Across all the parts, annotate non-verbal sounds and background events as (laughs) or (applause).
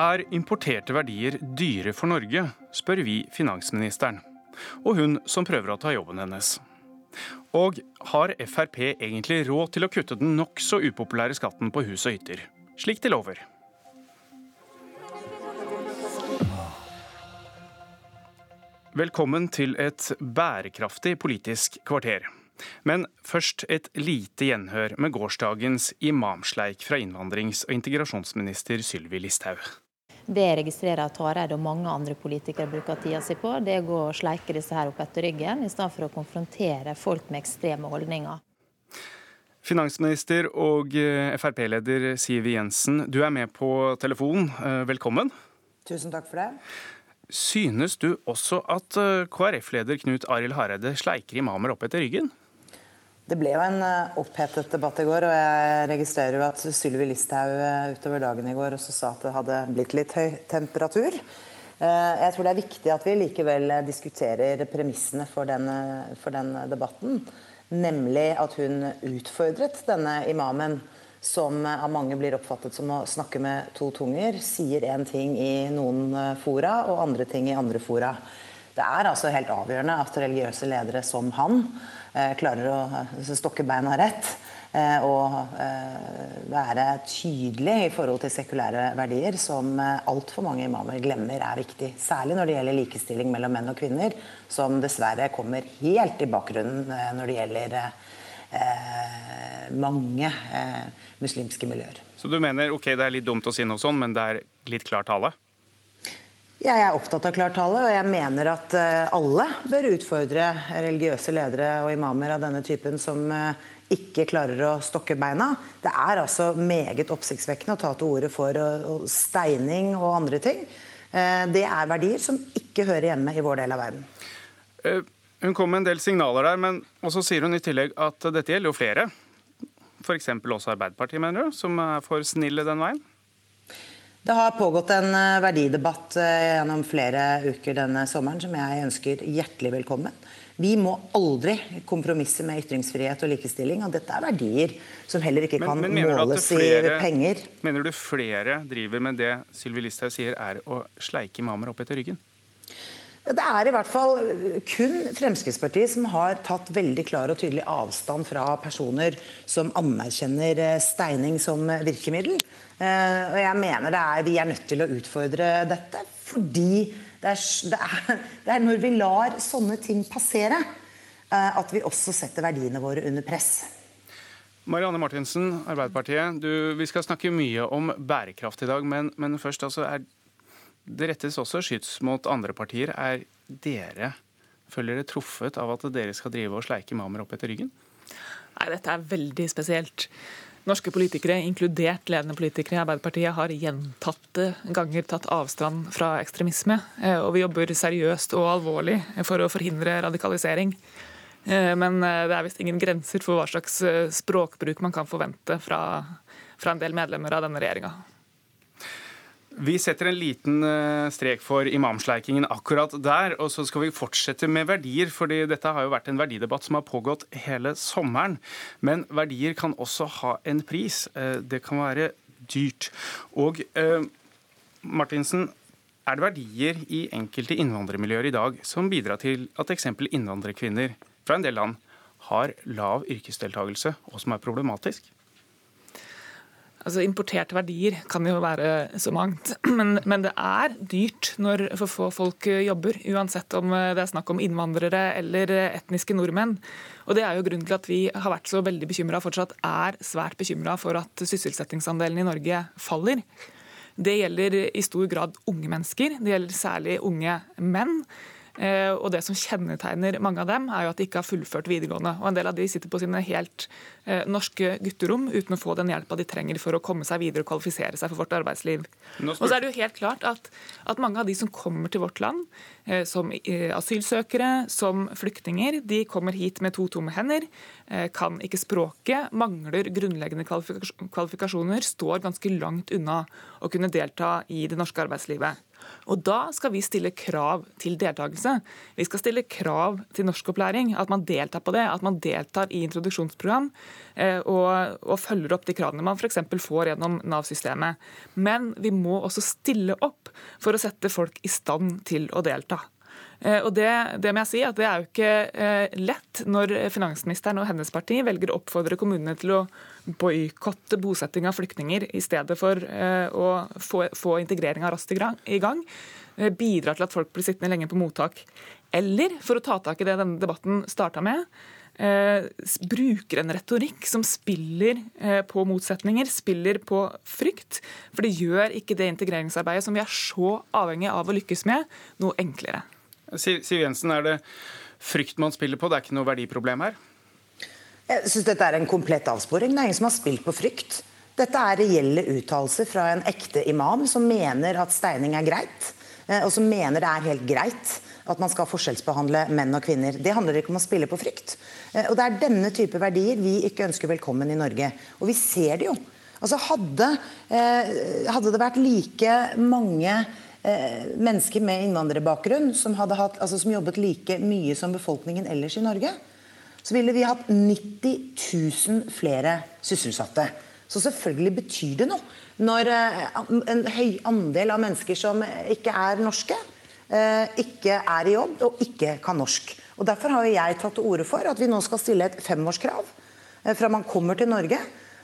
Er importerte verdier dyre for Norge, spør vi finansministeren. Og hun som prøver å ta jobben hennes. Og har Frp egentlig råd til å kutte den nokså upopulære skatten på hus og hytter, slik de lover? Velkommen til et bærekraftig politisk kvarter. Men først et lite gjenhør med gårsdagens imamsleik fra innvandrings- og integrasjonsminister Sylvi Listhaug. Det jeg registrerer at Hareide og mange andre politikere bruker tida si på, det er å gå og sleike disse her opp etter ryggen, i stedet for å konfrontere folk med ekstreme holdninger. Finansminister og eh, Frp-leder Siv Jensen, du er med på telefon. Eh, velkommen. Tusen takk for det. Synes du også at eh, KrF-leder Knut Arild Hareide sleiker imamer opp etter ryggen? Det ble jo en eh, opphetet debatt i går, og jeg registrerer jo at Sylvi Listhaug eh, utover dagen i går også sa at det hadde blitt litt høy temperatur. Eh, jeg tror det er viktig at vi likevel diskuterer premissene for den, for den debatten. Nemlig at hun utfordret denne imamen, som av mange blir oppfattet som å snakke med to tunger. Sier én ting i noen fora og andre ting i andre fora. Det er altså helt avgjørende at religiøse ledere som han Eh, klarer å eh, stokke beina rett. Eh, og være tydelig i forhold til sekulære verdier, som altfor mange imamer glemmer er viktig. Særlig når det gjelder likestilling mellom menn og kvinner, som dessverre kommer helt i bakgrunnen når det gjelder mange muslimske miljøer. Så du mener ok, det er litt dumt å si noe sånn, men det er litt klar tale? Jeg er opptatt av klartale, og jeg mener at eh, alle bør utfordre religiøse ledere og imamer av denne typen som eh, ikke klarer å stokke beina. Det er altså meget oppsiktsvekkende å ta til orde for steining og andre ting. Eh, det er verdier som ikke hører hjemme i vår del av verden. Hun kom med en del signaler der, men også sier hun i tillegg at dette gjelder jo flere. F.eks. også Arbeiderpartiet, mener du, som er for snille den veien? Det har pågått en eh, verdidebatt eh, gjennom flere uker denne sommeren som jeg ønsker hjertelig velkommen. Vi må aldri kompromisse med ytringsfrihet og likestilling. og Dette er verdier som heller ikke kan men, men måles flere, i penger. Mener du flere driver med det Sylvi Listhaug sier er å sleike imamer opp etter ryggen? Det er i hvert fall kun Fremskrittspartiet som har tatt veldig klar og tydelig avstand fra personer som anerkjenner eh, steining som virkemiddel. Eh, og jeg mener er, Vi er nødt til å utfordre dette, fordi det er, det, er, (laughs) det er, når vi lar sånne ting passere, eh, at vi også setter verdiene våre under press. Marianne Martinsen, Arbeiderpartiet. Du, vi skal snakke mye om bærekraft i dag, men, men først altså, er, det rettes også skyts mot andre partier. Er dere, føler dere truffet av at dere skal drive og sleike imamer opp etter ryggen? Nei, dette er veldig spesielt. Norske politikere, inkludert ledende politikere i Arbeiderpartiet, har gjentatte ganger tatt avstand fra ekstremisme. Eh, og vi jobber seriøst og alvorlig for å forhindre radikalisering. Eh, men eh, det er visst ingen grenser for hva slags språkbruk man kan forvente fra, fra en del medlemmer av denne regjeringa. Vi setter en liten eh, strek for imamsleikingen akkurat der. Og så skal vi fortsette med verdier, fordi dette har jo vært en verdidebatt som har pågått hele sommeren. Men verdier kan også ha en pris. Eh, det kan være dyrt. Og eh, Martinsen, er det verdier i enkelte innvandrermiljøer i dag som bidrar til at eksempel innvandrerkvinner fra en del land har lav yrkesdeltakelse, og som er problematisk? Altså Importerte verdier kan jo være så mangt, (clears throat) men, men, det er dyrt når for få folk jobber. Uansett om det er snakk om innvandrere eller etniske nordmenn. Og Det er jo grunnen til at vi har vært så veldig bekymra, fortsatt er svært bekymra for at sysselsettingsandelen i Norge faller. Det gjelder i stor grad unge mennesker, det gjelder særlig unge menn. Eh, og Det som kjennetegner mange av dem, er jo at de ikke har fullført videregående. Og En del av de sitter på sine helt eh, norske gutterom uten å få den hjelpa de trenger for å komme seg videre og kvalifisere seg for vårt arbeidsliv. Og så er det jo helt klart at, at mange av de som kommer til vårt land, eh, som asylsøkere, som flyktninger, de kommer hit med to tomme hender, kan ikke språket, mangler grunnleggende kvalifikasjoner, står ganske langt unna å kunne delta i det norske arbeidslivet. Og da skal vi stille krav til deltakelse. Vi skal stille krav til norskopplæring, at man deltar på det. At man deltar i introduksjonsprogram eh, og, og følger opp de kravene man f.eks. får gjennom Nav-systemet. Men vi må også stille opp for å sette folk i stand til å delta. Eh, og det, det, må jeg si at det er jo ikke eh, lett når finansministeren og hennes parti velger å oppfordre kommunene til å boikotte bosetting av flyktninger i stedet for eh, å få, få integreringa raskt i gang. Bidrar til at folk blir sittende lenge på mottak. Eller, for å ta tak i det denne debatten starta med, Eh, bruker en retorikk som spiller eh, på motsetninger, spiller på frykt. For det gjør ikke det integreringsarbeidet som vi er så avhengig av å lykkes med, noe enklere. Siv Jensen, er det frykt man spiller på? Det er ikke noe verdiproblem her? Jeg syns dette er en komplett avsporing. Det er ingen som har spilt på frykt. Dette er reelle uttalelser fra en ekte imam som mener at steining er greit, eh, og som mener det er helt greit at man skal forskjellsbehandle menn og kvinner. Det handler ikke om å spille på frykt. Eh, og Det er denne type verdier vi ikke ønsker velkommen i Norge. Og vi ser det jo. Altså Hadde, eh, hadde det vært like mange mennesker med innvandrerbakgrunn som, hatt, altså som jobbet like mye som befolkningen ellers i Norge, så ville vi hatt 90 000 flere sysselsatte. Så selvfølgelig betyr det noe når eh, en høy andel av mennesker som ikke er norske, eh, ikke er i jobb og ikke kan norsk. Og Derfor har jeg tatt til orde for at vi nå skal stille et femårskrav fra man kommer til Norge.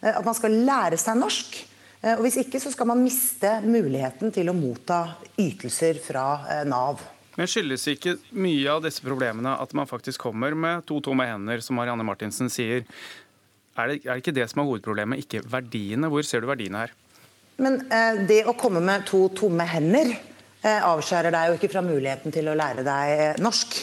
At man skal lære seg norsk. Eh, og Hvis ikke så skal man miste muligheten til å motta ytelser fra eh, Nav. Men Skyldes ikke mye av disse problemene at man faktisk kommer med to tomme hender, som Marianne Martinsen sier? Er det, er det ikke det som er hovedproblemet, ikke verdiene? Hvor ser du verdiene her? Men eh, det å komme med to tomme hender eh, avskjærer deg jo ikke fra muligheten til å lære deg eh, norsk.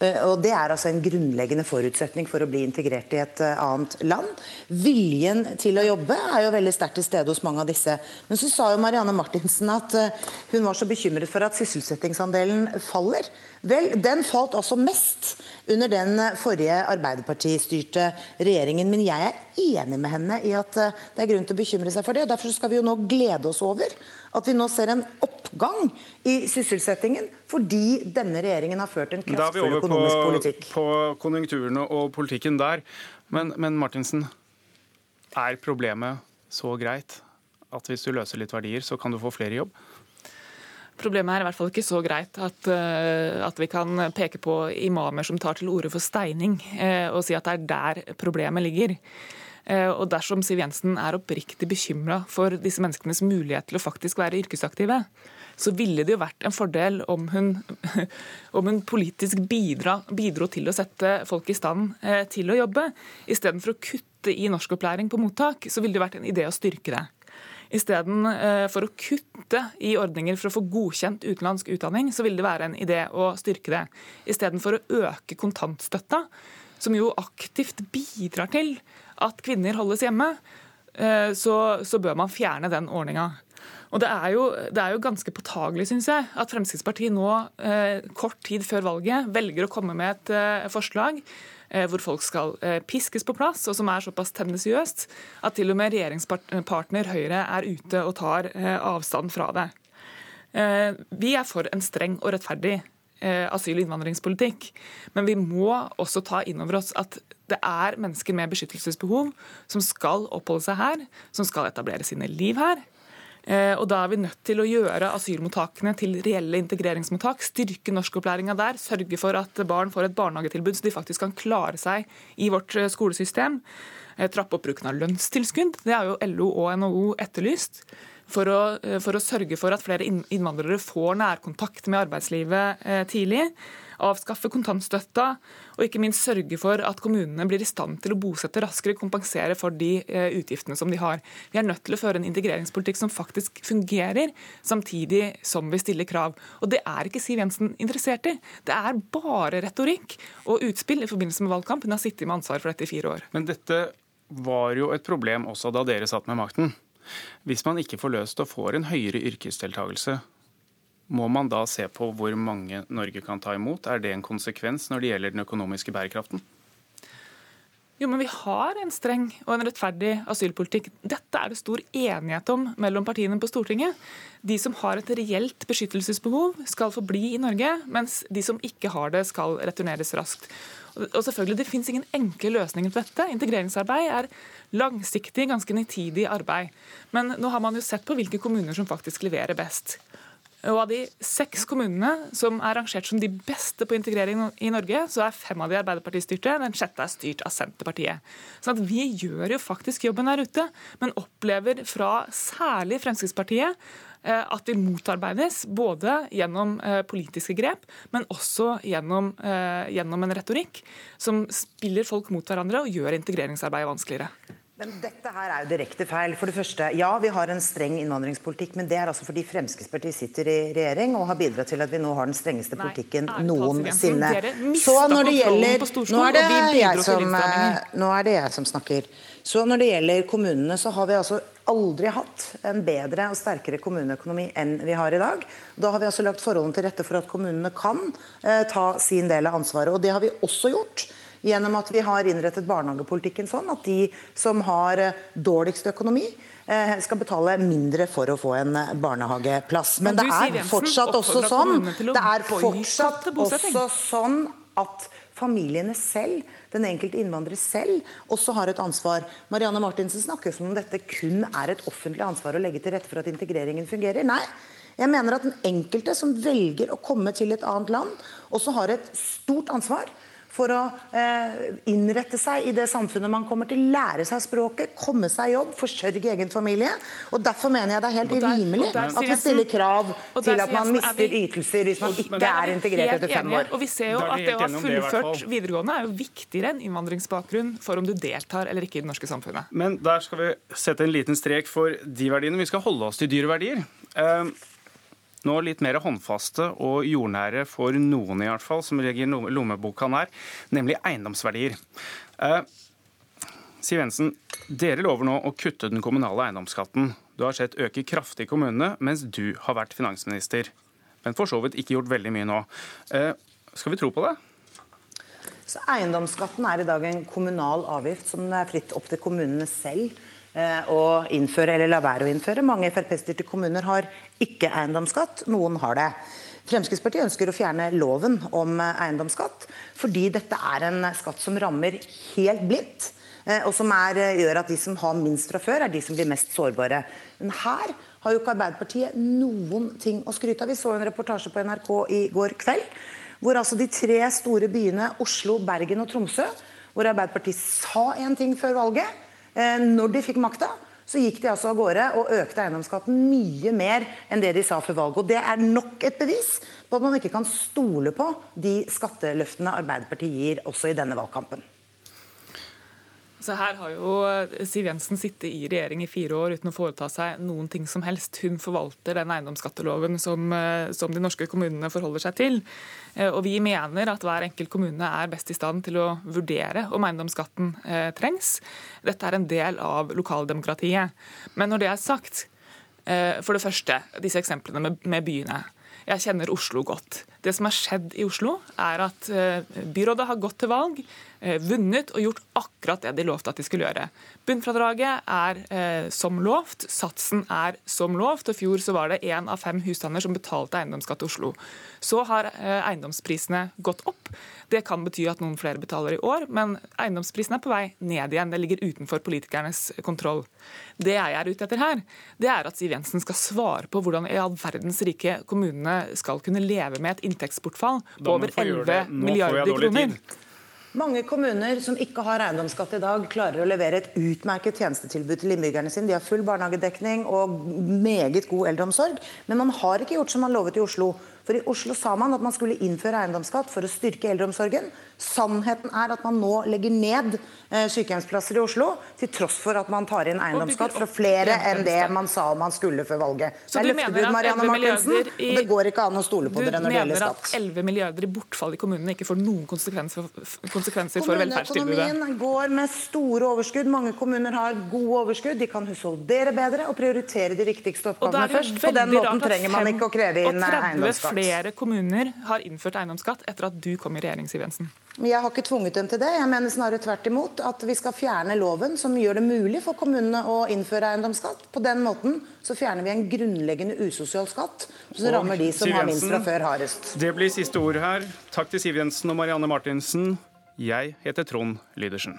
Eh, og Det er altså en grunnleggende forutsetning for å bli integrert i et eh, annet land. Viljen til å jobbe er jo veldig sterkt til stede hos mange av disse. Men så sa jo Marianne Martinsen at eh, hun var så bekymret for at sysselsettingsandelen faller. Vel, den falt altså mest under den forrige Arbeiderpartistyrte regjeringen. Men jeg er enig med henne i at det er grunn til å bekymre seg for det. og Derfor skal vi jo nå glede oss over at vi nå ser en oppgang i sysselsettingen fordi denne regjeringen har ført en kraftfull økonomisk politikk. Da er vi over på konjunkturene og politikken der. Men, men Martinsen, er problemet så greit at hvis du løser litt verdier, så kan du få flere i jobb? Problemet er i hvert fall ikke så greit at, eh, at, vi kan peke på imamer som tar til orde for steining, eh, og si at det er der problemet ligger. Eh, og dersom Siv Jensen er oppriktig bekymra for disse menneskenes mulighet til å faktisk være yrkesaktive, så ville det jo vært en fordel om hun, (laughs) om hun politisk bidra, bidro til å sette folk i stand til å jobbe. Istedenfor å kutte i norskopplæring på mottak, så ville det vært en idé å styrke det. Istedenfor eh, å kutte i ordninger for å få godkjent utenlandsk utdanning, så ville det være en idé å styrke det. Istedenfor å øke kontantstøtta, som jo aktivt bidrar til at kvinner holdes hjemme, eh, så, så bør man fjerne den ordninga. Og det er, jo, det er jo ganske påtagelig, syns jeg, at Fremskrittspartiet nå, eh, kort tid før valget, velger å komme med et eh, forslag eh, hvor folk skal piskes på plass, og som er såpass tendensiøst at til og med regjeringspartner Høyre er ute og tar avstand fra det. vi er for en streng og rettferdig asyl- og innvandringspolitikk. Men vi må også ta inn over oss at det er mennesker med beskyttelsesbehov som skal oppholde seg her, som skal etablere sine liv her. Eh, og Da er vi nødt til å gjøre asylmottakene til reelle integreringsmottak. Styrke norskopplæringa der. Sørge for at barn får et barnehagetilbud så de faktisk kan klare seg i vårt eh, skolesystem. Trappe opp bruken av lønnstilskudd. Det har jo LO og NHO etterlyst for å, eh, for å sørge for at flere innvandrere får nærkontakt med arbeidslivet eh, tidlig. Avskaffe kontantstøtta, og ikke minst sørge for at kommunene blir i stand til å bosette raskere, kompensere for de eh, utgiftene som de har. Vi er nødt til å føre en integreringspolitikk som faktisk fungerer, samtidig som vi stiller krav. Og det er ikke Siv Jensen interessert i. Det er bare retorikk og utspill i forbindelse med valgkamp. Hun har sittet med ansvar for dette i fire år. Men dette var jo et problem også da dere satt med makten. Hvis man ikke får løst og får en høyere yrkesdeltakelse, må man da se på hvor mange Norge kan ta imot? Er det en konsekvens når det gjelder den økonomiske bærekraften? Jo, men Vi har en streng og en rettferdig asylpolitikk. Dette er det stor enighet om mellom partiene på Stortinget. De som har et reelt beskyttelsesbehov, skal få bli i Norge, mens de som ikke har det, skal returneres raskt. Og selvfølgelig, Det finnes ingen enkle løsninger på dette. Integreringsarbeid er langsiktig, ganske nitidig arbeid. Men nå har man jo sett på hvilke kommuner som faktisk leverer best. Og Av de seks kommunene som er rangert som de beste på integrering i Norge, så er fem av de Arbeiderparti-styrte, den sjette er styrt av Senterpartiet. Så at Vi gjør jo faktisk jobben der ute, men opplever fra særlig Fremskrittspartiet eh, at vi motarbeides både gjennom eh, politiske grep, men også gjennom, eh, gjennom en retorikk som spiller folk mot hverandre og gjør integreringsarbeidet vanskeligere. Men dette her er jo direkte feil. For det første, Ja, vi har en streng innvandringspolitikk, men det er altså fordi Fremskrittspartiet sitter i regjering og har bidratt til at vi nå har den strengeste politikken Nei, noensinne. Så når det gjelder nå er det, jeg som, eh, nå er det jeg som snakker. Så når det gjelder kommunene, så har vi altså aldri hatt en bedre og sterkere kommuneøkonomi enn vi har i dag. Da har vi altså lagt forholdene til rette for at kommunene kan eh, ta sin del av ansvaret. Og det har vi også gjort gjennom at vi har innrettet barnehagepolitikken sånn at de som har eh, dårligst økonomi, eh, skal betale mindre for å få en eh, barnehageplass. Men det er fortsatt også sånn det er fortsatt også sånn at familiene selv, den enkelte innvandrer selv, også har et ansvar. Marianne Martinsen snakker som om dette kun er et offentlig ansvar å legge til rette for at integreringen fungerer. Nei. Jeg mener at den enkelte som velger å komme til et annet land, også har et stort ansvar for å eh, innrette seg i det samfunnet man kommer til, lære seg språket, komme seg i jobb, forsørge egen familie. Og Derfor mener jeg det er helt urimelig at vi stiller krav til at man mister ytelser hvis man ikke er integrert etter fem år. Og vi ser jo at det å ha fullført videregående er jo viktigere enn innvandringsbakgrunn for om du deltar eller ikke i det norske samfunnet. Men der skal vi sette en liten strek for de verdiene. Vi skal holde oss til dyreverdier. Uh, nå litt mer håndfaste og jordnære for noen, i hvert fall, som legger lommeboka nær, nemlig eiendomsverdier. Eh, Siv Jensen, dere lover nå å kutte den kommunale eiendomsskatten. Du har sett øke kraftig i kommunene mens du har vært finansminister. Men for så vidt ikke gjort veldig mye nå. Eh, skal vi tro på det? Så Eiendomsskatten er i dag en kommunal avgift som det er fritt opp til kommunene selv å innføre eller la være å innføre. Mange Frp-styrte kommuner har ikke eiendomsskatt, noen har det. Fremskrittspartiet ønsker å fjerne loven om eh, eiendomsskatt, fordi dette er en skatt som rammer helt blindt. Eh, og som er, gjør at de som har minst fra før, er de som blir mest sårbare. Men her har jo ikke Arbeiderpartiet noen ting å skryte av. Vi så en reportasje på NRK i går kveld, hvor altså de tre store byene Oslo, Bergen og Tromsø, hvor Arbeiderpartiet sa én ting før valget, Eh, når de fikk makta, så gikk de altså av gårde og økte eiendomsskatten mye mer enn det de sa før valget. Og Det er nok et bevis på at man ikke kan stole på de skatteløftene Arbeiderpartiet gir også i denne valgkampen. Så her har jo eh, Siv Jensen sittet i regjering i fire år uten å foreta seg noen ting som helst. Hun forvalter den eiendomsskatteloven som, eh, som de norske kommunene forholder seg til. Eh, og vi mener at hver enkelt kommune er best i stand til å vurdere om eiendomsskatten trengs. Dette er en del av lokaldemokratiet. Men når det er sagt, for det første, disse eksemplene med, med byene. Jeg kjenner Oslo godt. Det som har skjedd i Oslo, er at byrådet har gått til valg vunnet og gjort akkurat det de lovte at de skulle gjøre. Bunnfradraget er eh, som lovt, satsen er som lovt. og I fjor så var det én av fem husstander som betalte eiendomsskatt i Oslo. Så har eh, eiendomsprisene gått opp. Det kan bety at noen flere betaler i år, men eiendomsprisene er på vei ned igjen. Det ligger utenfor politikernes kontroll. Det jeg er ute etter her, det er at Siv Jensen skal svare på hvordan i all verdens rike kommunene skal kunne leve med et inntektsbortfall på over 11 milliarder kroner. Mange kommuner som ikke har eiendomsskatt i dag, klarer å levere et utmerket tjenestetilbud til innbyggerne sine. De har full barnehagedekning og meget god eldreomsorg. Men man har ikke gjort som man lovet i Oslo. For I Oslo sa man at man skulle innføre eiendomsskatt for å styrke eldreomsorgen. Sannheten er at man nå legger ned eh, sykehjemsplasser i Oslo, til tross for at man tar inn eiendomsskatt fra flere enn det man sa man skulle før valget. Så det er løftebrudd, Marianne Martinsen, og det går ikke an å stole på dere når det gjelder skatt. Du mener at 11 milliarder i bortfall i kommunene ikke får noen konsekvenser, konsekvenser for velferdstilbudet? Kommuneøkonomien går med store overskudd. Mange kommuner har gode overskudd. De kan husholdere bedre og prioritere de viktigste oppgavene først. På den måten trenger man ikke å kreve inn eiendomsskatt flere kommuner har innført eiendomsskatt etter at du kom i regjering, Siv Jensen? Jeg har ikke tvunget dem til det. Jeg mener snarere tvert imot at vi skal fjerne loven som gjør det mulig for kommunene å innføre eiendomsskatt. På den måten så fjerner vi en grunnleggende usosial skatt som og rammer de som har minst fra før, hardest. Det blir siste ord her. Takk til Siv Jensen og Marianne Martinsen. Jeg heter Trond Lydersen.